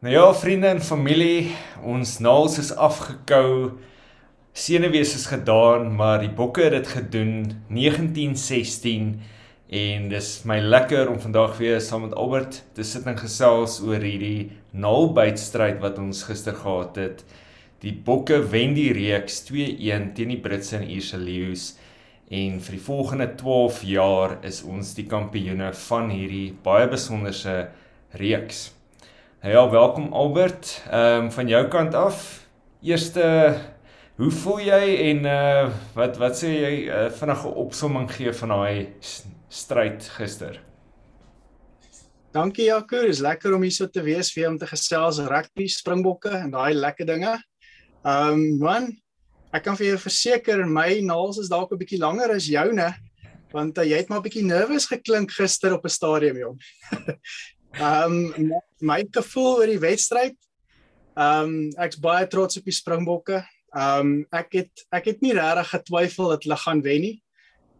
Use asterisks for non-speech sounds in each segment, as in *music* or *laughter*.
Nou ja, vriende en familie, ons naels is afgekou. Senuwees is gedaan, maar die bokke het dit gedoen 1916 en dis my lekker om vandag weer saam met Albert te sit en gesels oor hierdie naalbytstryd wat ons gister gehad het. Die bokke wen die reeks 2-1 teen die Britse en Ierse leeu's en vir die volgende 12 jaar is ons die kampioene van hierdie baie besonderse reeks. Ja, welkom Albert. Ehm um, van jou kant af. Eerste hoe voel jy en uh wat wat sê jy uh, vinnige opsomming gee van daai stryd gister? Dankie Jaco, dis lekker om hier so te wees weer om te gesels rugby, springbokke en daai lekker dinge. Ehm um, man, ek kan vir jou verseker my naels is dalk 'n bietjie langer as joune want uh, jy het maar 'n bietjie nervus geklink gister op 'n stadion jong. *laughs* Ehm um, my gevoel oor die wedstryd. Ehm um, ek's baie trots op die Springbokke. Ehm um, ek het ek het nie regtig getwyfel dat hulle gaan wen nie.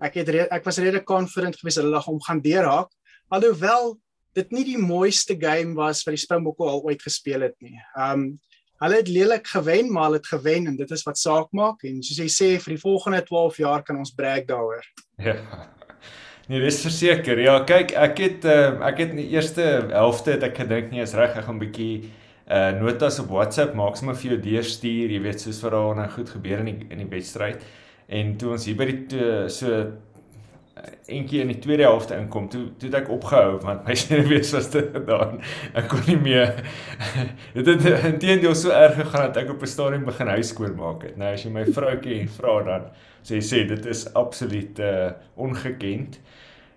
Ek het ek was redelik confident geweest hulle gaan gaan deurhaak. Alhoewel dit nie die mooiste game was wat die Springbokke al ooit gespeel het nie. Ehm um, hulle het lelik gewen, maar hulle het gewen en dit is wat saak maak en soos jy sê vir die volgende 12 jaar kan ons brag daaroor. Ja. Nee, dis verseker. Ja, kyk, ek het uh, ek het in die eerste helfte het ek gedink nie is reg ek gaan 'n bietjie uh notas op WhatsApp maak sommer vir jou deurstuur, jy weet soos wat daar nou goed gebeur in die in die wedstryd. En toe ons hier by die so eentjie in die tweede helfte inkom, toe toe het ek opgehou want my *laughs* sien wees was dit gedaan. Ek kon nie meer *laughs* dit het intendeel so erg gegaan dat ek op 'n stadium begin huis skoon maak het. Nou as jy my vroutjie vra dan sê sê dit is absoluut uh ongekend.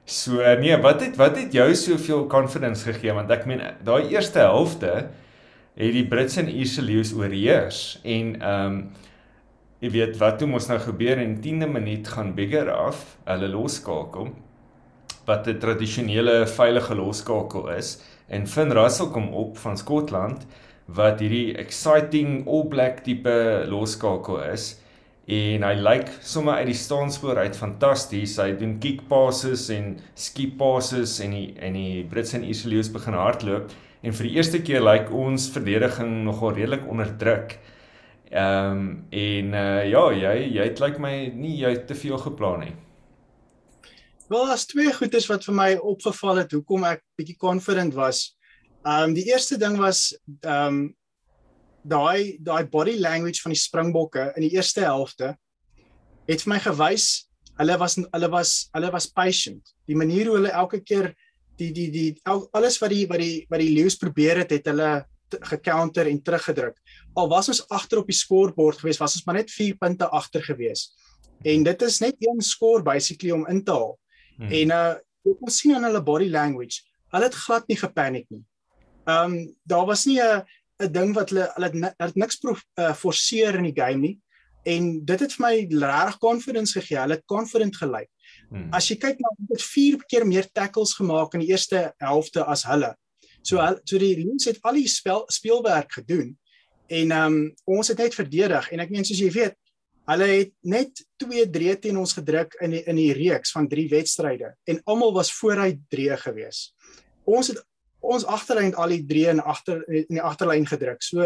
So nee, wat het wat het jou soveel confidence gegee want ek meen daai eerste helfte het die Brits en Ierse leeu's oorheers en ehm um, jy weet wat toe mos nou gebeur in 10de minuut gaan Bigger af, hulle loskakel wat 'n tradisionele veilige loskakel is en Finn Russell kom op van Skotland wat hierdie exciting all black tipe loskakel is en hy lyk sommer uit die staanspoor uit fantasties. Hy doen kick passes en skip passes en die en die Brits en Isleus begin hardloop en vir die eerste keer lyk ons verdediging nogal redelik onder druk. Ehm um, en uh, ja, jy jy het lyk my nie jy te veel geplan nie. Wel, as twee goedes wat vir my opgeval het hoekom ek bietjie confident was. Ehm um, die eerste ding was ehm um, daai daai body language van die Springbokke in die eerste helfte het vir my gewys hulle was hulle was hulle was patient. Die manier hoe hulle elke keer die die die alles wat die wat die wat die Lions probeer het, het hulle gecounter en teruggedruk. Al was ons agter op die scorebord geweest, was ons maar net 4 punte agter geweest. En dit is net een score basically om in te haal. Hmm. En uh jy kon sien aan hulle body language, hulle het glad nie gepaniek nie. Um daar was nie 'n 'n ding wat hulle hulle het, het niks prof, uh, forceer in die game nie en dit het vir my regtig confidence gegee. Hulle het confident gelyk. Hmm. As jy kyk na hulle het 4 keer meer tackles gemaak in die eerste helfte as hulle. So so die Lions het al die spel speelwerk gedoen en ehm um, ons het net verdedig en ek meen soos jy weet Hulle het net 2 drie teen ons gedruk in die, in die reeks van 3 wedstryde en almal was vooruit 3 gewees. Ons het ons agterlyn al die drie in agter in die agterlyn gedruk. So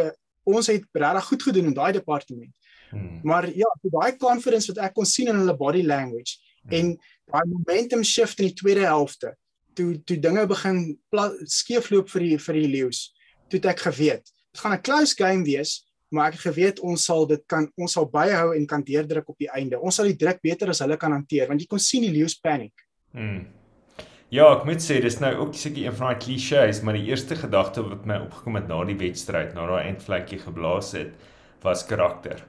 ons het regtig goed gedoen in daai departement. Hmm. Maar ja, so daai confidence wat ek kon sien in hulle body language hmm. en daai momentum shift in die tweede helfte toe toe dinge begin skeefloop vir die vir die leeu's. Toe ek geweet, dit gaan 'n close game wees, maar ek het geweet ons sal dit kan ons sal byhou en kan deurdruk op die einde. Ons sal die druk beter as hulle kan hanteer want jy kon sien die leeu's panic. Hmm. Ja, ek moet sê dis nou ook seker een van daai klisjées, maar die eerste gedagte wat my opgekom het na die wedstryd, na daai eindvlekkie geblaas het, was karakter.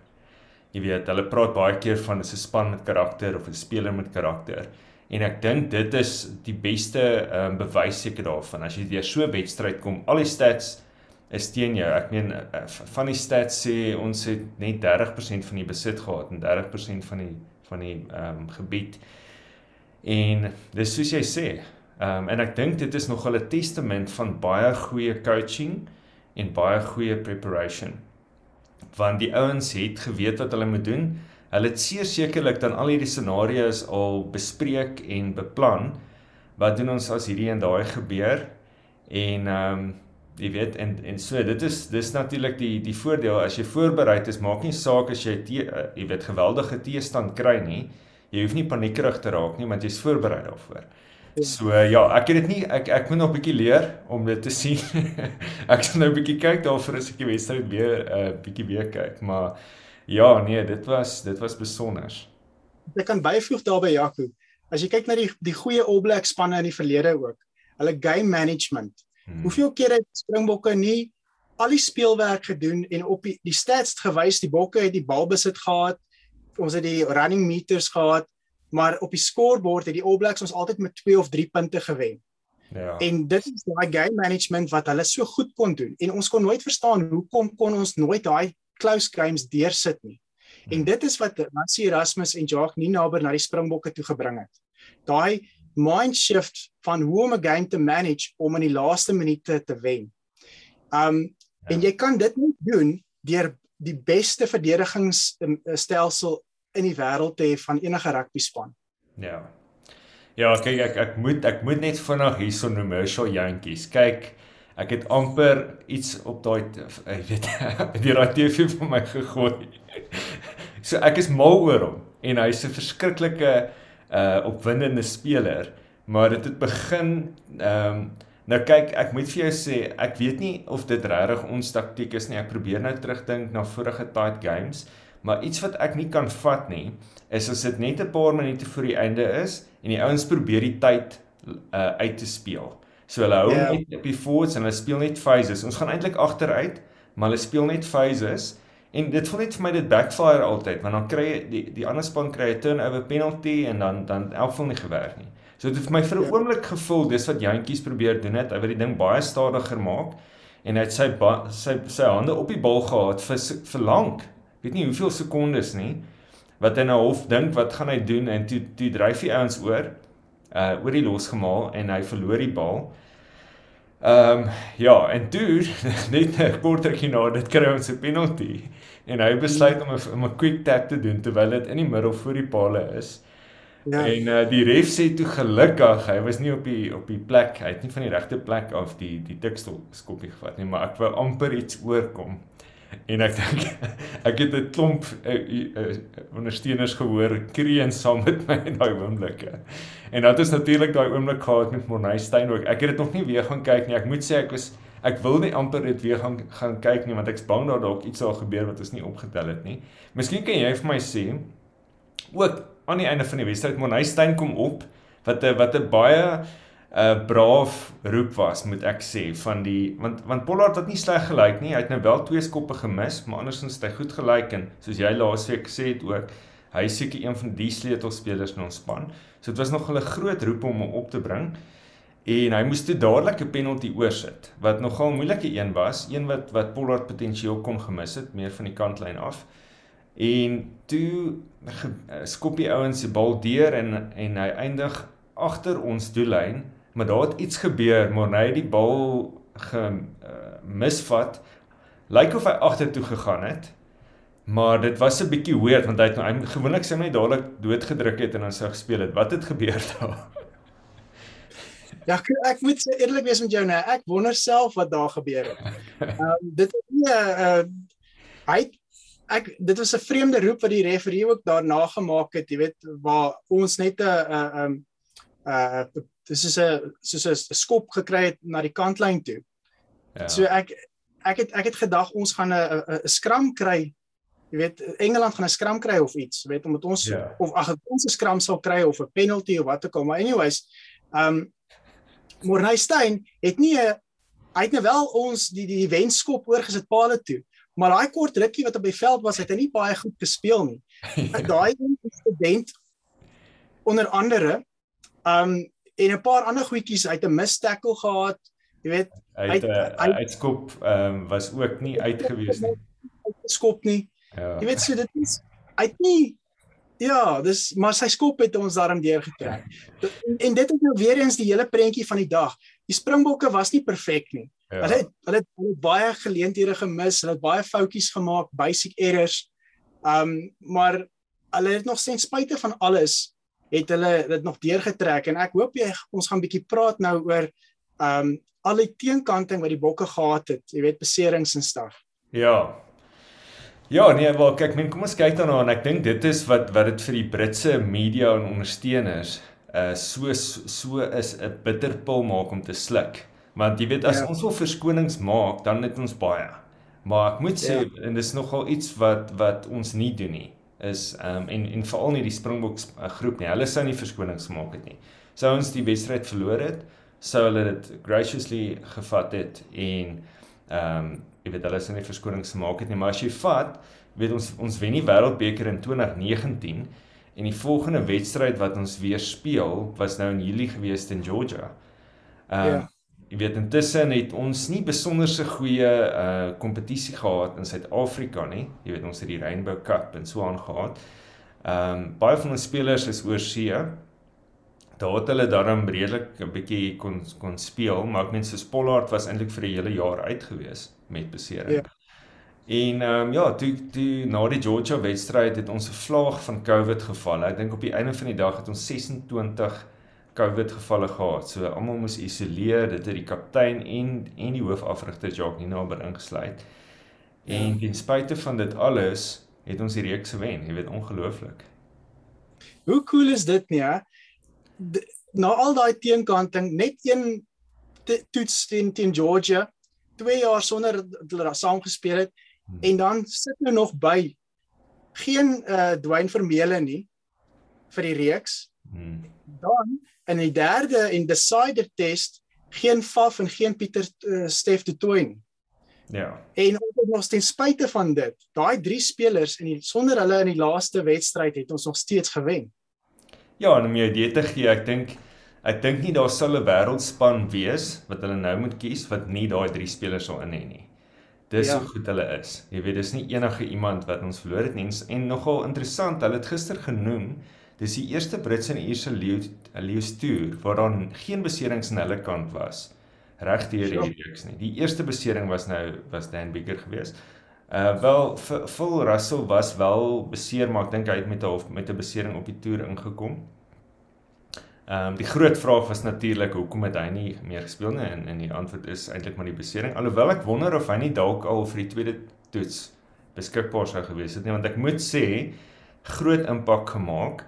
Jy weet, hulle praat baie keer van 'n span met karakter of 'n speler met karakter. En ek dink dit is die beste ehm um, bewys seker daarvan. As jy deur so 'n wedstryd kom, al die stats is teen jou. Ek meen eh, van die stats sê ons het net 30% van die besit gehad en 30% van die van die ehm um, gebied. En dis soos jy sê. Ehm um, en ek dink dit is nogal 'n testament van baie goeie coaching en baie goeie preparation. Want die ouens het geweet wat hulle moet doen. Hulle het sekerlik dan al hierdie scenario's al bespreek en beplan. Wat doen ons as hierdie en daai gebeur? En ehm um, jy weet en en so dit is dis natuurlik die die voordeel as jy voorberei is maak nie saak as jy te, uh, jy weet geweldige teestand kry nie jy hoef nie paniekerig te raak nie want jy's voorberei daarvoor. Ja. So ja, ek het dit nie ek ek moet nog 'n bietjie leer om dit te sien. *laughs* ek sal nou 'n bietjie kyk daarvoor as ek die wedstryd weer 'n uh, bietjie weer kyk, maar ja, nee, dit was dit was besonder. Ek kan byvoeg daarby Jaco. As jy kyk na die die goeie All Black spanne in die verlede ook, hulle game management. Hmm. Hoeveel keer het Springbokke nie al die speelwerk gedoen en op die, die stats gewys die Bokke het die bal besit gehad, ons het die running meters gehad, maar op die scorebord het die All Blacks ons altyd met 2 of 3 punte gewen. Ja. En dit is daai game management wat hulle so goed kon doen en ons kon nooit verstaan hoekom kon ons nooit daai close games deursit nie. Hmm. En dit is wat Nancy Erasmus en Jacques Nienaber na die Springbokke toe gebring het. Daai mind shift van hoe om 'n game te manage om in die laaste minute te wen. Um ja. en jy kan dit net doen deur die beste verdedigingsstelsel in die wêreld te hê van enige rugby span. Ja. Ja, kyk ek ek moet ek moet net vinnig hierso noem Herschel Jantjies. Kyk, ek het amper iets op daai jy weet *laughs* die raai TV vir my gegooi. so ek is mal oor hom en hy's 'n verskriklike uh opwindende speler, maar dit het begin ehm um, Nou kyk, ek moet vir jou sê, ek weet nie of dit regtig ons taktiek is nie. Ek probeer nou terugdink na vorige tight games. Maar iets wat ek nie kan vat nie, is as dit net 'n paar minute voor die einde is en die ouens probeer die tyd uh uit te speel. So hulle hou yeah. Ja. net op die forwards en hulle speel net phases. Ons gaan eintlik agteruit, maar hulle speel net phases en dit voel net vir my dit backfire altyd want dan kry jy die die ander span kry 'n turnover penalty en dan dan elk nie gewerk nie. So dit het vir my vir 'n ja. oomblik gevoel dis wat Jantjies probeer doen het. Hy wou die ding baie stadiger maak en hy het sy sy sy hande op die bal gehad vir vir lank weet nie hoeveel sekondes nie wat hy nou hof dink wat gaan hy doen en toe toe dryf hy ouens oor uh oor die losgemaal en hy verloor die bal. Ehm um, ja, en toe *laughs* net 'n kort rukkie na dit kry ons 'n penalty en hy besluit om 'n 'n quick tap te doen terwyl dit in die middel voor die palle is. Ja. En uh, die ref sê toe gelukkig hy was nie op die op die plek, hy het nie van die regte plek af die die tikstol skoppie gevat nie, maar ek wou amper iets oorkom en ek dink *laughs* ek het 'n klomp uh, uh, ondersteuners gehoor kreën saam met my in daai oomblikke. En dit is natuurlik daai oomblik gehad met Morney Steyn ook. Ek het dit nog nie weer gaan kyk nie. Ek moet sê ek was ek wil nie amper dit weer gaan gaan kyk nie want ek's bang dat dalk iets sal gebeur wat ons nie opgetel het nie. Miskien kan jy vir my sê ook aan die einde van die wedstryd Morney Steyn kom op wat 'n wat 'n baie 'n uh, braaf roep was moet ek sê van die want want Pollard het nie sleg gelyk nie. Hy het nou wel twee skoppe gemis, maar andersins het hy goed gelyk en soos jy laasweek gesê het ook, hy is seker een van die sleutelspelers in ons span. So dit was nog 'n groot roep om hom op te bring. En hy moes toe dadelik 'n penalty oorsit wat nogal 'n moeilike een was, een wat wat Pollard potensieel kon gemis het meer van die kantlyn af. En toe skop die ouens die bal deur en en hy eindig agter ons doellyn maar daar het iets gebeur, hy het die bal ge uh, misvat. Lyk of hy agtertoe gegaan het. Maar dit was 'n bietjie weird want hy het nou hy gewoonlik sê my dadelik doodgedruk het en dan sou gespeel het. Wat het gebeur *laughs* daar? Ja, ek, ek moet eerlik wees met jou nou. Ek wonder self wat daar gebeur het. *laughs* Ehm um, dit is nie 'n uh, hy ek dit was 'n vreemde roep wat die referee ook daarna gemaak het, jy weet, waar ons net 'n 'n 'n 'n dis is 'n soos 'n skop gekry het na die kantlyn toe. Ja. So ek ek het ek het gedag ons gaan 'n 'n skram kry. Jy weet Engeland gaan 'n skram kry of iets, weet omdat ons ja. of ag ons 'n skram sal kry of 'n penalty of wat ook al, maar anyways, um Morney Steyn het nie 'n hy het nou wel ons die die wenskop oorgesit paale toe. Maar daai kort rukkie wat op die veld was, het hy nie baie goed gespeel nie. *laughs* daai insident onder andere um en 'n paar ander goedjies uit 'n mis tackle gehad. Jy weet, uit 'n uitskop ehm um, was ook nie uitgewees nie. Skop nie. Ja. Jy weet so dit is uit nie Ja, dis maar sy skop het ons daarom deurgetrek. En, en dit is nou weer eens die hele prentjie van die dag. Die Springbokke was nie perfek nie. Ja. Hulle het hulle het, hulle het baie geleenthede gemis, hulle het baie foutjies gemaak, basic errors. Um maar hulle het nog ten spyte van alles het hulle dit nog deurgetrek en ek hoop jy ons gaan bietjie praat nou oor um al die teenkanting wat die bokke gehad het, jy weet beserings en staf. Ja. Ja, nee, wel kyk, men kom ons kyk daarna en ek dink dit is wat wat dit vir die Britse media en ondersteuners uh so so is 'n bitterpil maak om te sluk. Want jy weet as ja. ons wil verskonings maak, dan het ons baie. Maar ek moet sê ja. en dis nogal iets wat wat ons nie doen nie is ehm um, en en veral nie die Springboks uh, groep nie. Hulle sou nie verskonings gemaak het nie. Sou ons die wedstryd verloor het, sou hulle dit graciously gevat het en ehm um, jy weet hulle sou nie verskonings gemaak het nie, maar as jy vat, weet ons ons wen die wêreldbeker in 2019 en die volgende wedstryd wat ons weer speel was nou in Julie gewees in Georgia. Ehm um, ja jy weet intussen het ons nie besonder se goeie uh kompetisie gehad in Suid-Afrika nie. Jy weet ons het die Rainbow Cup en so aan gehad. Ehm um, baie van ons spelers is oor see. Daar het hulle daarom redelik 'n bietjie kon kon speel, maar ek meen so Pollard was eintlik vir 'n hele jaar uit gewees met besering. Ja. En ehm um, ja, toe toe na die Georgia wedstryd het ons 'n vlaag van COVID geval. Ek dink op die einde van die dag het ons 26 COVID gevalle gehad. So almal moes isoleer, dit het die kaptein en en die hoofafrigter Jacques Nina oor ingesluit. En ja. ten spyte van dit alles het ons die reeks gewen. Jy weet ongelooflik. Hoe cool is dit nie, hè? Na al daai teenkanting, net een toets teen teen Georgia, 2 jaar sonder hulle daar saam gespeel het hmm. en dan sit hulle nog by geen uh Dwayne Vermeulen nie vir die reeks. Hmm. Dan in die derde en decider test geen Faf en geen Pieter uh, Steff de Tooi nie. Ja. En ons nog ten spyte van dit, daai drie spelers en sonder hulle in die laaste wedstryd het ons nog steeds gewen. Ja, en om jou idee te gee, ek dink ek dink nie daar sal 'n wêreldspan wees wat hulle nou moet kies wat nie daai drie spelers sal in hê nie. Dis ja. hoe goed hulle is. Jy weet, dis nie enige iemand wat ons verloor het nie en nogal interessant, hulle het gister genoem Dis die eerste Britse en Ierse leeu leeu stuur waar daar geen beserings aan hulle kant was reg deur die reeks nie. Die eerste besering was nou was Dan Bigger geweest. Uh wel Phil Russell was wel beseer maar ek dink hy het met 'n met 'n besering op die toer ingekom. Ehm um, die groot vraag was natuurlik hoekom het hy nie meer gespeel nie en en die antwoord is eintlik maar die besering. Alhoewel ek wonder of hy nie dalk al vir die tweede toets beskikbaar sou gewees het nie want ek moet sê groot impak gemaak.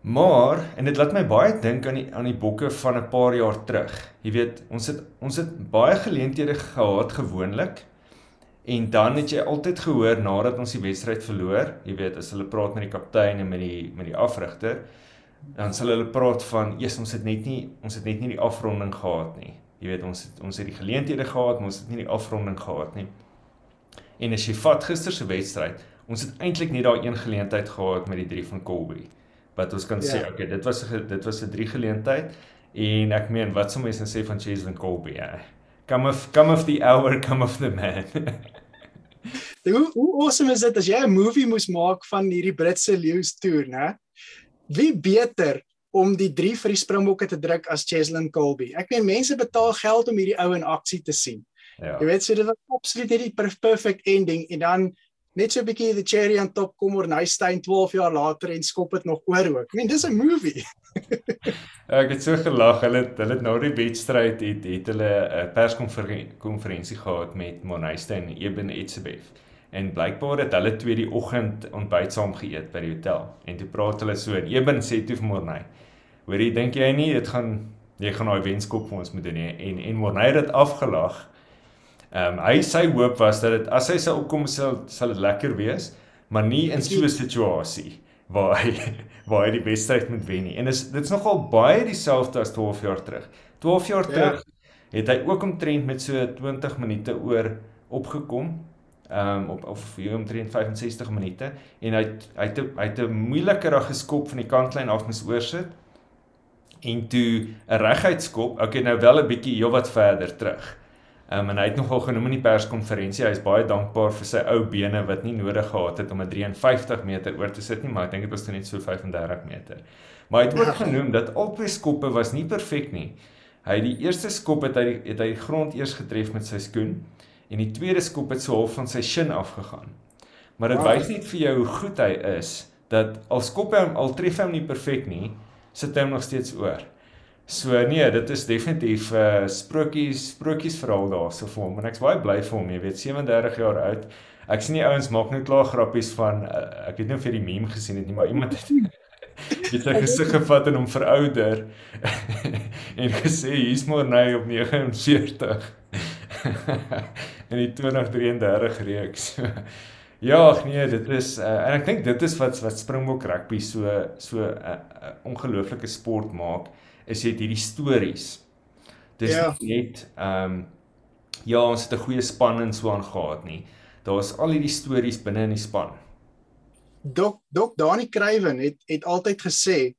Maar en dit laat my baie dink aan die aan die bokke van 'n paar jaar terug. Jy weet, ons het ons het baie geleenthede gehad gewoonlik. En dan het jy altyd gehoor nadat ons die wedstryd verloor, jy weet, as hulle praat met die kaptein en met die met die afrigter, dan sal hulle praat van, "Jesus, ons het net nie ons het net nie die afronding gehad nie." Jy weet, ons het ons het die geleenthede gehad, maar ons het nie die afronding gehad nie. En as jy vat gister se wedstryd, ons het eintlik net daai een geleentheid gehad met die drie van Colby wat ons kan ja. sê okay dit was dit was 'n drie geleentheid en ek meen wat sou mense sê van Cheslin Colby ja. Come of come of the hour come of the man. *laughs* Hoe hoe awesome is dit as jy 'n movie moes maak van hierdie Britse leeu's toer né? Wie beter om die drie vir die springbokke te druk as Cheslin Colby ek meen mense betaal geld om hierdie ou in aksie te sien. Ja. jy weet so dit was absoluut hierdie perfect ending en dan net so 'n bietjie the cherry on top kom oor Nystein 12 jaar later en skop dit nog oor ook. I mean, dis 'n movie. *laughs* ek het so gelag. Hulle hulle het nou die wedstryd het het hulle 'n perskonferensie gehad met Monnystein en Eben Etzebeth. En blykbaar het hulle twee die oggend ontbyt saam geëet by die hotel. En toe praat hulle so en Eben sê toe vir Monny: "Hoorie, dink jy nie dit gaan jy gaan daai wenskop vir ons moet doen nie?" En en Monny het dit afgelag. Ehm um, hy sy hoop was dat dit as hy sou opkom sal sal dit lekker wees, maar nie in so 'n situasie waar hy *laughs* waar hy die wedstryd moet wen nie. En is dit's nogal baie dieselfde as 12 jaar terug. 12 jaar ja. terug het hy ook omtrent met so 20 minute oor opgekom. Ehm um, op of vir omtrent 65 minute en hy hy het hy het 'n moeiliker geskop van die kantlyn af mis oorsit en toe 'n reguit skop. Okay, nou wel 'n bietjie heelwat verder terug. Um, en hy het nogal genoem in die perskonferensie hy is baie dankbaar vir sy ou bene wat nie nodig gehad het om 'n 53 meter oor te sit nie, maar ek dink dit was net so 35 meter. Maar hy het ook *laughs* genoem dat albei skoppe was nie perfek nie. Hy het die eerste skop het hy het hy die grond eers getref met sy skoen en die tweede skop het so half van sy shin afgegaan. Maar dit wys net vir jou hoe goed hy is dat al skop hy hom al tref hy hom nie perfek nie, sit hy hom nog steeds oor. So nee, dit is definitief 'n uh, sprokies sprokies verhaal daarso vir hom en ek's baie bly vir hom, jy weet 37 jaar oud. Ek sien die ouens maak net klaar grappies van uh, ek weet nie of jy die meme gesien het nie, maar iemand het *laughs* het sy gesig gevat en hom verouder *laughs* en gesê hier's maar nou op 49 *laughs* in die 2033 reeks. ja, nee, dit is uh, en ek dink dit is wat wat Springbok rugby so so 'n uh, uh, ongelooflike sport maak is het hierdie stories. Dis ja. net ehm um, ja, ons het 'n goeie span en so aan gehad nie. Daar's al hierdie stories binne in die span. Dok Dok Dani Kruiven het het altyd gesê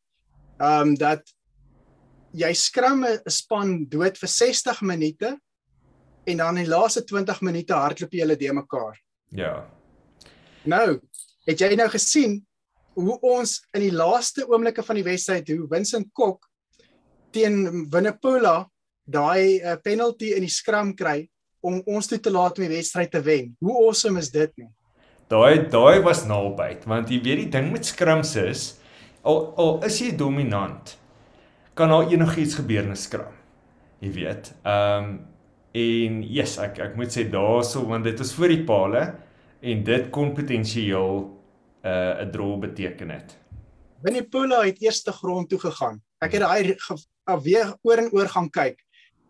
ehm um, dat jy skram 'n span dood vir 60 minute en dan in die laaste 20 minute hardloop jy hulle de mekaar. Ja. Nou, het jy nou gesien hoe ons in die laaste oomblikke van die wedstryd hoe Vincent Kok teen Winnepola daai uh, penalty in die skram kry om ons toe te laat om die wedstryd te wen. Hoe awesome is dit nie? Daai daai was nalbyt want jy weet die ding met skrums is al al is jy dominant kan daar enigiets gebeur in 'n skram. Jy weet. Ehm um, en yes, ek ek moet sê daarso want dit is voor die palle en dit kon potensieel 'n uh, 'n draw beteken het. Winnepola het eerste grond toe gegaan. Ek het daai weer oor en oor gaan kyk.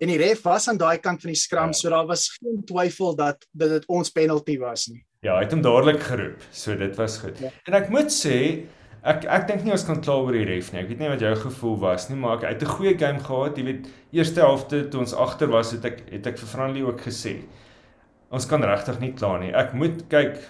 En die ref was aan daai kant van die skram, ja. so daar was geen twyfel dat dat dit ons penalty was nie. Ja, hy het hom dadelik geroep. So dit was goed. Ja. En ek moet sê, ek ek dink nie ons kan kla oor die ref nie. Ek weet nie wat jou gevoel was nie, maar hy het 'n goeie game gehad. Jy weet, eerste helfte toe ons agter was, het ek het ek vir Franlie ook gesê. Ons kan regtig nie kla nie. Ek moet kyk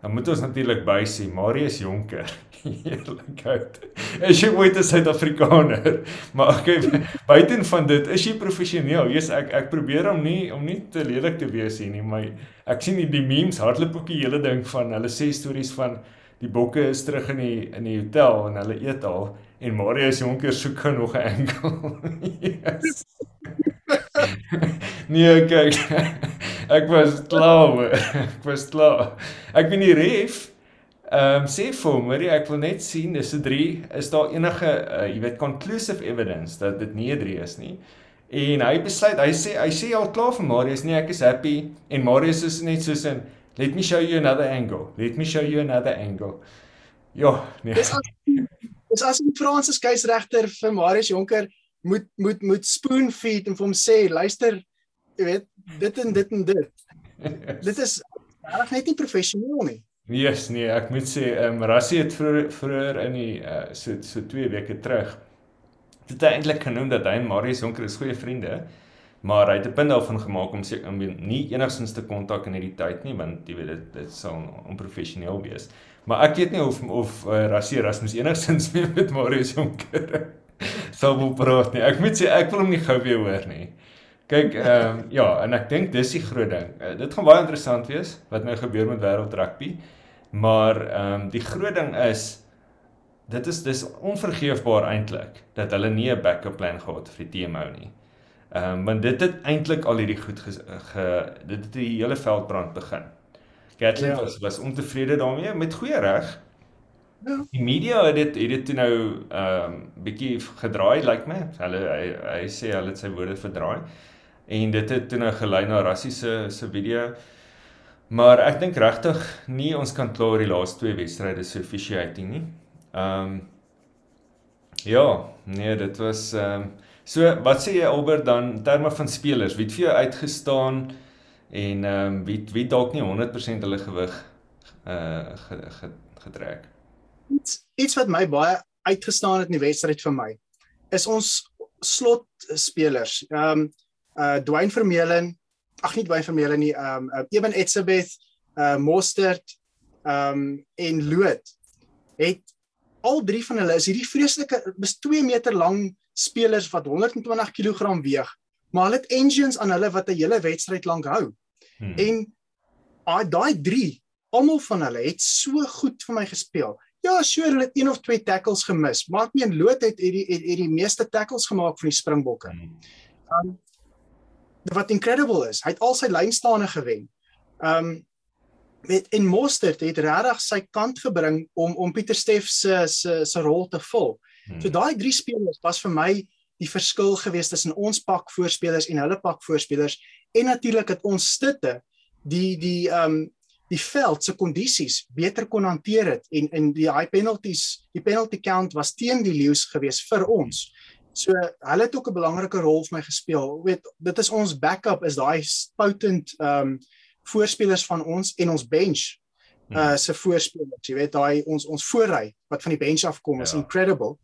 Dan moet ons natuurlik by sê Marius Jonker. *laughs* Heerlikheid. Is jy ooit 'n Suid-Afrikaner? *laughs* Maar okay, *laughs* buiten van dit, is jy professioneel? Jesus, ek ek probeer om nie om nie te lelik te wees hier nie, maar ek sien die, die memes hardloop ook die hele ding van hulle sê stories van die bokke is terug in die in die hotel en hulle eet al en Marius Jonker soek nog 'n enkel. yes. *laughs* nee, kyk. *laughs* Ek was klaar. *laughs* Ek was klaar. Ek weet nie ref ehm um, sê vir hom, hoorie, ek wil net sien dis 'n 3. Is daar enige uh, jy weet conclusive evidence dat dit nie 'n 3 is nie? En hy besluit, hy sê hy sê al klaar vir Marius, nee, ek is happy en Marius is net soos in let me show you another angle. Let me show you another angle. Ja, nee. Dis as dis as Fransis keisregter vir Marius Jonker moet moet moet spoon feed en vir hom sê luister jy weet dit en dit en dit *laughs* dit is reg net nie professioneel nie Yes, nee, ek moet sê, ehm um, Rassie het vroeër vroeër in die uh, so so 2 weke terug het hy eintlik genoem dat hy en Marius Jonker is goeie vriende, maar hy het 'n punt daarvan gemaak om seker om nie enigsins te kontak in hierdie tyd nie, want jy weet dit dit sou onprofessioneel wees. Maar ek weet nie of of uh, Rassie Erasmus enigsins *laughs* mee met Marius Jonker sou wil praat nie. Ek moet sê ek wil hom nie gou weer hoor nie. Kyk, ehm um, ja, en ek dink dis die groot ding. Uh, dit gaan baie interessant wees wat nou gebeur met wêreld rugby. Maar ehm um, die groot ding is dit is dis onvergeefbaar eintlik dat hulle nie 'n backup plan gehad vir die TMO nie. Ehm um, want dit het eintlik al hierdie goed ge, ge dit het die hele veldbrand begin. Gatlin ja. was was ontevrede daarmee met goeie reg. Ja. Die media het dit het dit nou ehm um, bietjie gedraai lyk like my. Hulle hy, hy sê hulle het sy woorde verdraai. En dit het toe nou gelei na Rassie se se video. Maar ek dink regtig nie ons kan kla oor die laaste twee wedstryde se officiating nie. Ehm um, Ja, nee, dit was ehm um, so wat sê jy Albert dan in terme van spelers, wie het vir jou uitgestaan en ehm um, wie wie dalk nie 100% hulle gewig uh getrek? Iets iets wat my baie uitgestaan het in die wedstryd vir my is ons slot spelers. Ehm um, uh Dwayne Vermeulen, ag nie Dwayne Vermeulen nie, ehm um, Eben Etzebeth, uh Mostert, ehm um, en Loot het al drie van hulle is hierdie vreeslike is 2 meter lang spelers wat 120 kg weeg, maar hulle het engines aan hulle wat 'n hele wedstryd lank hou. Hmm. En ah daai drie, almal van hulle het so goed vir my gespeel. Ja, sure, hulle het een of twee tackles gemis, maar ek meen Loot het hierdie het, het die meeste tackles gemaak vir die Springbokke. Um wat incredible is, hy het al sy lynstaane gewen. Um met en Mostert het regtig sy kant gebring om om Pieter Steff se se se rol te vul. Hmm. So daai drie spelers was vir my die verskil gewees tussen ons pak voorspelers en hulle pak voorspelers en natuurlik het ons stitte die die um, die veld se kondisies beter kon hanteer het en in die high penalties die penalty count was teen die leeu's gewees vir ons. So hulle het ook 'n belangrike rol vir my gespeel. Weet, dit is ons backup is daai potent ehm um, voorspelers van ons en ons bench uh se voorspelers. Jy weet daai ons ons voorry wat van die bench af kom ja. is incredible.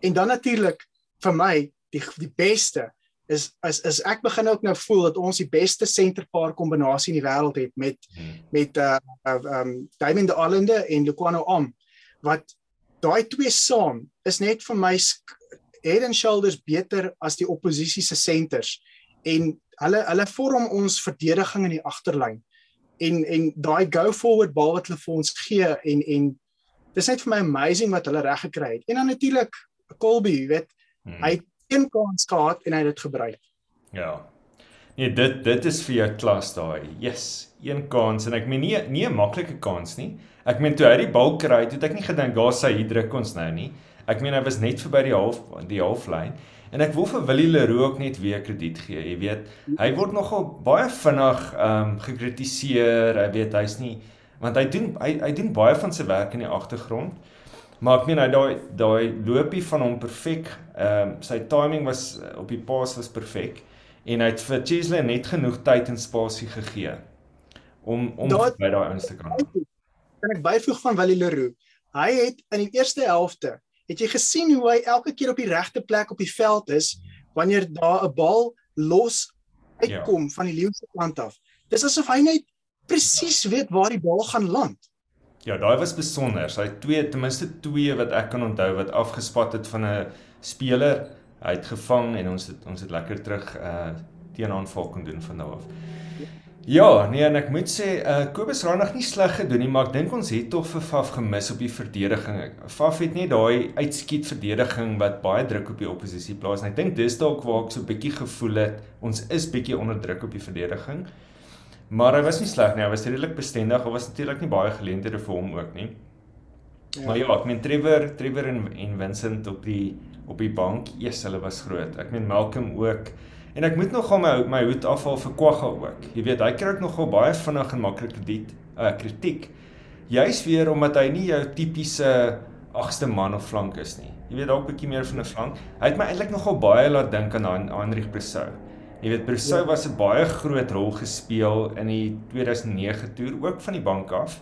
En dan natuurlik vir my die die beste is is is ek begin ook nou voel dat ons die beste centerpaar kombinasie in die wêreld het met hmm. met uh um Diamond the Islander en Luquano Om wat daai twee saam is net vir my head and shoulders beter as die oppositie se centers en hulle hulle vorm ons verdediging in die agterlyn en en daai go forward bal wat hulle vir ons gee en en dis net vir my amazing wat hulle reg gekry het. En dan natuurlik Colby, jy weet, hmm. hy het een kans gehad en hy het dit gebruik. Ja. Nee, dit dit is vir jou klas daai. Yes, een kans en ek meen nie nie 'n maklike kans nie. Ek meen toe hy die bal kry, het ek nie gedink daar sy hier druk ons nou nie. Ek meen hy was net verby die half die halflyn. En ek wil vir Willie Leroux ook net weer krediet gee. Jy weet, hy word nogal baie vinnig ehm um, gekritiseer. Hy weet hy's nie want hy doen hy hy doen baie van sy werk in die agtergrond. Maar ek meen hy daai daai loopie van hom perfek. Ehm um, sy timing was op die paas was perfek en hy het vir Chesley net genoeg tyd en spasie gegee om om Daad, by daai ouens te kan. Kan ek byvoeg van Willie Leroux? Hy het in die eerste helfte Het jy gesien hoe hy elke keer op die regte plek op die veld is wanneer daar 'n bal los uitkom ja. van die leeu se kant af? Dis asof hy net presies weet waar die bal gaan land. Ja, daai was besonder. Het twee ten minste twee wat ek kan onthou wat afgespat het van 'n speler. Hy het gevang en ons het ons het lekker terug uh teenaanval kon doen van daardie af. Ja, nee en ek moet sê uh Kobus Raanig nie sleg gedoen nie, maar ek dink ons het tog vir Faf gemis op die verdediging. Faf het nie daai uitskiet verdediging wat baie druk op die oppositie plaas nie. Ek dink dis dalk waar ek so 'n bietjie gevoel het ons is bietjie onder druk op die verdediging. Maar hy was nie sleg nie, hy was redelik bestendig. Daar was natuurlik nie baie geleenthede vir hom ook nie. Ja. Maar ja, ek meen Trevor, Trevor en en Vincent op die op die bank, eers hulle was groot. Ek meen Malcolm ook. En ek moet nogal my my hoed afhaal vir Kwagga ook. Jy weet, hy kry ook nogal baie vinnig en maklik krediet, uh kritiek. Juist weer omdat hy nie jou tipiese agste man of flank is nie. Jy weet dalk 'n bietjie meer van 'n flank. Hy het my eintlik nogal baie laat dink aan Heinrich Bressou. Jy weet Bressou ja. was 'n baie groot rol gespeel in die 2009 toer ook van die bank af.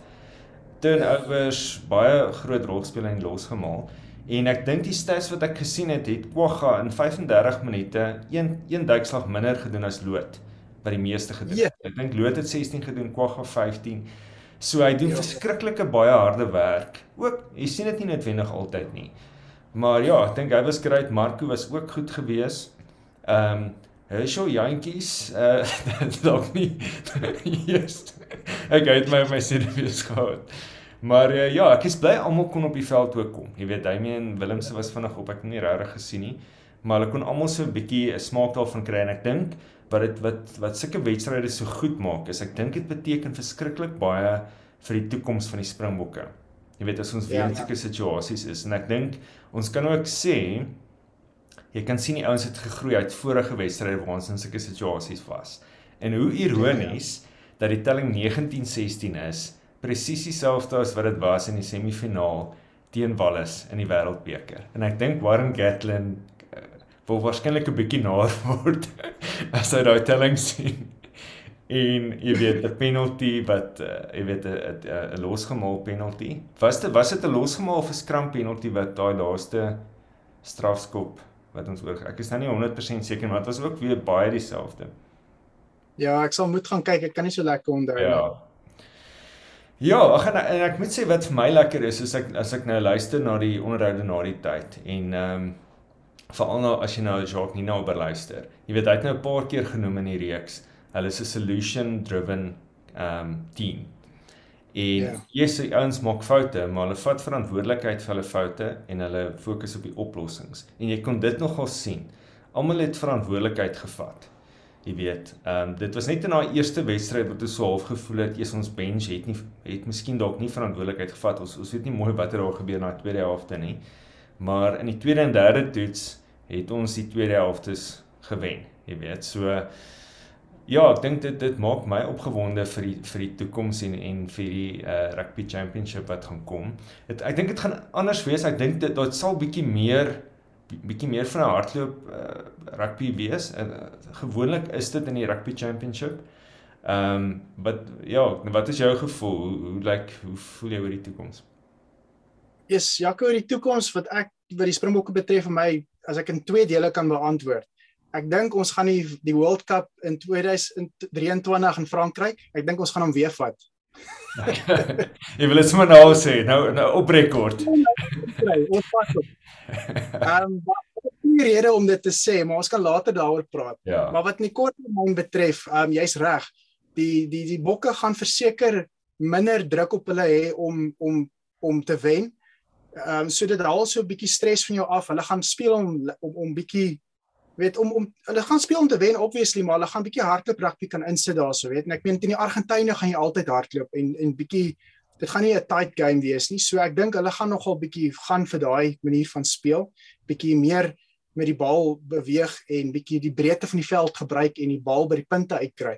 Turnovers baie groot rol gespeel en losgemaal. En ek dink die stats wat ek gesien het, het Kwagga in 35 minute een een duikslag minder gedoen as Loot wat die meeste gedoen het. Yeah. Ek dink Loot het 16 gedoen, Kwagga 15. So hy doen yeah. Ja. verskriklike baie harde werk. Ook jy sien dit nie noodwendig altyd nie. Maar ja, ek dink hy was great. Marco was ook goed geweest. Ehm um, Herschel Jantjies, *laughs* uh dalk nie. yes. Ek het my my series gehad. Maar uh, ja, ek is bly almal kon op die veld toe kom. Jy weet, Damian Willemse was vinnig op, ek het nie regtig gesien nie, maar hulle kon almal so 'n bietjie 'n smaak daarvan kry en ek dink wat dit wat wat sulke wedstryde so goed maak is ek dink dit beteken verskriklik baie vir die toekoms van die Springbokke. Jy weet as ons weer in ja, ja. sulke situasies is en ek dink ons kan ook sê jy kan sien die ouens het gegroei uit vorige wedstryde waar ons in sulke situasies was. En hoe ironies dat die telling 1916 is presies dieselfde as wat dit was in die semifinaal teen Wallis in die Wêreldbeker. En ek dink Warren Gatlin uh, wil waarskynlik 'n bietjie naar *laughs* word as hy daai telling sien. En jy weet 'n penalty wat uh, jy weet 'n 'n losgemaal penalty. Was dit was dit 'n losgemaal of 'n skram penalty wat daai laaste strafskop wat ons oor ek is nou nie 100% seker maar dit was ook weer baie dieselfde. Ja, ek sal moet gaan kyk. Ek kan nie so lekker onthou nie. Ja. Ja, ag en, en ek moet sê wat vir my lekker is, is ek as ek nou luister na die onderhoude na die tyd en ehm um, veral nou as jy nou Jacques Nina oorluister. Jy weet hy het nou 'n paar keer genoem in die reeks. Hulle is 'n solution driven ehm um, team. En ja yes, die ouens maak foute, maar hulle vat verantwoordelikheid vir hulle foute en hulle fokus op die oplossings. En jy kon dit nogal sien. Almal het verantwoordelikheid gevat. Jy weet, ehm um, dit was net in daai eerste wedstryd wat ons so half gevoel het, eers ons bench het nie het miskien dalk nie verantwoordelikheid gevat. Ons ons weet nie mooi wat er daar gebeur na die tweede helfte nie. Maar in die tweede en derde toets het ons die tweede helftes gewen, jy weet. So ja, ek dink dit dit maak my opgewonde vir die vir die toekoms en en vir die uh, rugby championship wat gaan kom. Dit ek dink dit gaan anders wees. Ek dink dit dit sal bietjie meer bietjie meer van 'n hardloop uh, rugby wees. Uh, gewoonlik is dit in die rugby championship. Ehm um, wat ja, wat is jou gevoel? Hoe hoe lyk like, hoe voel jy oor die toekoms? Yes, Jaco, oor die toekoms wat ek wat die Springbokke betref vir my as ek in twee dele kan beantwoord. Ek dink ons gaan die die World Cup in 2023 in Frankryk. Ek dink ons gaan hom weer vat. *laughs* jy wil dit sommer nou sê, nou nou op rekord. ons vat hom. *laughs* Ehm nie rede om dit te sê, maar ons kan later daaroor praat. Ja. Maar wat kort termyn betref, ehm um, jy's reg. Die die die bokke gaan verseker minder druk op hulle hê om om om te wen. Ehm um, so dit haal so 'n bietjie stres van jou af. Hulle gaan speel om om om bietjie weet om om hulle gaan speel om te wen obviously maar hulle gaan bietjie hardloop rugby kan insit daarso weet en ek meen teen die Argentyne gaan jy altyd hardloop en en bietjie dit gaan nie 'n tight game wees nie so ek dink hulle gaan nogal bietjie gaan vir daai manier van speel bietjie meer met die bal beweeg en bietjie die breedte van die veld gebruik en die bal by die punte uitkry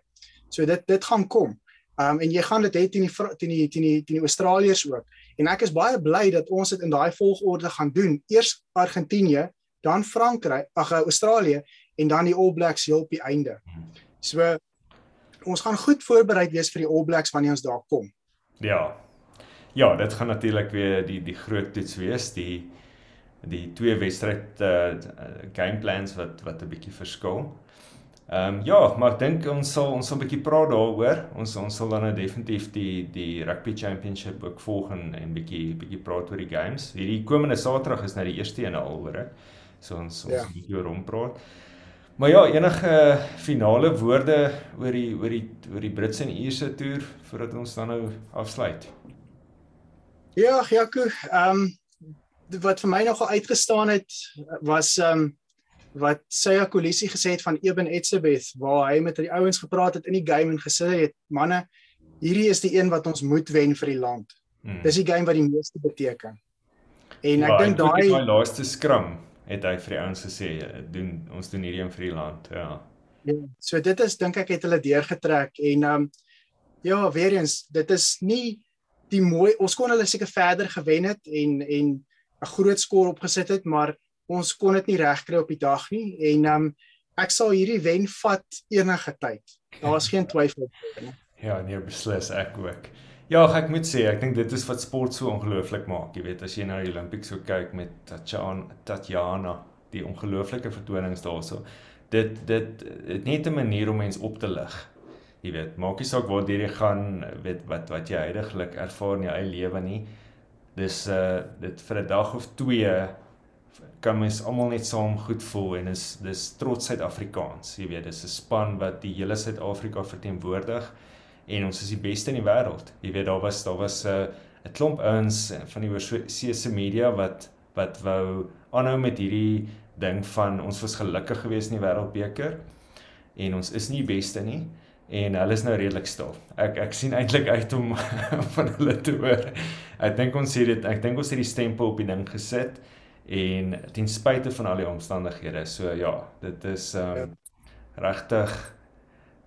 so dit dit gaan kom Um, en jy gaan dit hê teen die teen die teen die teen die Australiërs ook. En ek is baie bly dat ons dit in daai volgorde gaan doen. Eers Argentinië, dan Frankryk, ag eh, Australië en dan die All Blacks heel op die einde. So ons gaan goed voorberei wees vir die All Blacks wanneer ons daar kom. Ja. Ja, dit gaan natuurlik weer die die groot toets wees, die die twee wedstryd uh game plans wat wat 'n bietjie verskil. Ehm um, ja, maar ek dink ons sal ons sal 'n bietjie praat daaroor. Ons ons sal dan nou definitief die die rugby championship ook volg en 'n bietjie bietjie praat oor die games. Hierdie komende Saterdag is nou die eerste een al hoor ek. So ons ons ja. bietjie oor hom praat. Maar ja, enige finale woorde oor die oor die oor die Britse en Ierse toer voordat ons dan nou afsluit. Ja, Jaco, ehm um, wat vir my nogal uitgestaan het was ehm um, wat Sia Kolisi gesê het van Eben Etzebeth waar hy met die ouens gepraat het in die game en gesê het manne, hierdie is die een wat ons moet wen vir die land. Hmm. Dis die game wat die meeste beteken. En ek ja, dink daai laaste skram het hy vir die ouens gesê doen ons doen hierdie een vir die land ja. Ja so dit is dink ek het hulle deurgetrek en um ja weer eens dit is nie die mooi ons kon hulle seker verder gewen het en en 'n groot skoor opgesit het maar ons kon dit nie regkry op die dag nie en um ek sal hierdie wen vat enige tyd. Daar was geen *laughs* twyfel. Ja nee beslis ek ook Ja, ek moet sê, ek dink dit is wat sport so ongelooflik maak. Jy weet, as jy na die Olimpiese so kyk met Tatjana, Tatjana, die ongelooflike vertonings daarso. Dit dit dit net 'n manier om mens op te lig. Jy weet, maak nie saak waar jy gaan, weet wat wat jy heidaglik ervaar in jou eie lewe nie. Dis uh dit vir 'n dag of twee kan mens almal net saam goed voel en is dis trots Suid-Afrikaans. Jy weet, dis 'n span wat die hele Suid-Afrika verteenwoordig en ons is die beste in die wêreld. Jy weet daar was daar was 'n uh, 'n klomp ouens van die oorsese media wat wat wou aanhou met hierdie ding van ons was gelukkig geweest in die wêreldbeker en ons is nie beste nie en hulle is nou redelik stil. Ek ek sien eintlik uit om *laughs* van hulle te hoor. Ek dink ons het dit ek dink ons het die stempel op die ding gesit en ten spyte van al die omstandighede. So ja, dit is um, regtig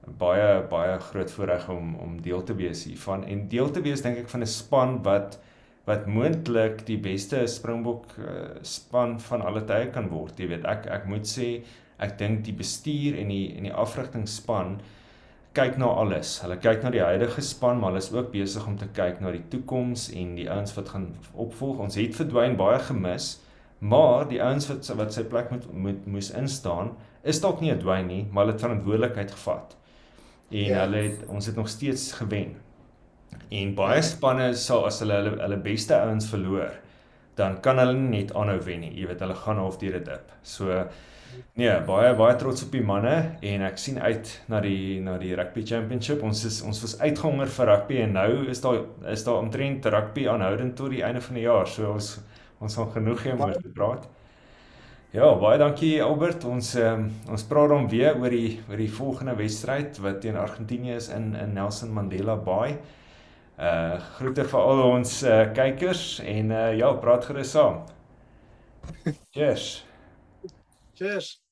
baie baie groot voorreg om om deel te wees hiervan en deel te wees dink ek van 'n span wat wat moontlik die beste Springbok uh, span van alle tye kan word. Jy weet, ek ek moet sê ek dink die bestuur en die en die afrigtingspan kyk na alles. Hulle kyk na die huidige span, maar hulle is ook besig om te kyk na die toekoms en die ouens wat gaan opvolg. Ons het verdwyn baie gemis, maar die ouens wat wat sy plek moet moet moes instaan, is dalk nie 'n dwyn nie, maar hulle het verantwoordelikheid gevat en ja. hulle het ons het nog steeds gewen. En baie spanne sal as hulle hulle, hulle beste ouens verloor, dan kan hulle nie net aanhou wen nie. Jy weet hulle gaan half deur dit dip. So nee, baie baie trots op die manne en ek sien uit na die na die rugby championship. Ons is ons was uitgehonger vir rugby en nou is daar is daar omtrent rugby aanhoudend tot die einde van die jaar. So ons ons gaan genoeg hê om oor te praat. Ja, baie dankie Albert. Ons um, ons praat dan weer oor die oor die volgende wedstryd wat teen Argentinië is in in Nelson Mandela Bay. Uh groete vir al ons uh, kykers en uh ja, praat gerus saam. *laughs* Cheers. Cheers.